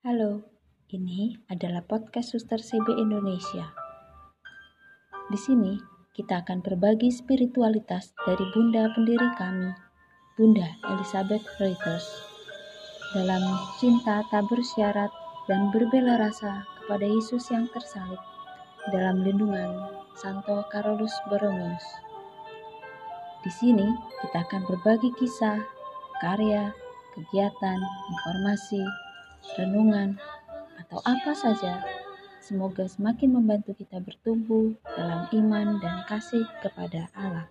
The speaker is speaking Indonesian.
Halo, ini adalah podcast Suster CB Indonesia. Di sini kita akan berbagi spiritualitas dari Bunda pendiri kami, Bunda Elizabeth Reuters, dalam cinta tak bersyarat dan berbela rasa kepada Yesus yang tersalib dalam lindungan Santo Carolus Borromeus. Di sini kita akan berbagi kisah, karya, kegiatan, informasi, renungan, atau apa saja. Semoga semakin membantu kita bertumbuh dalam iman dan kasih kepada Allah.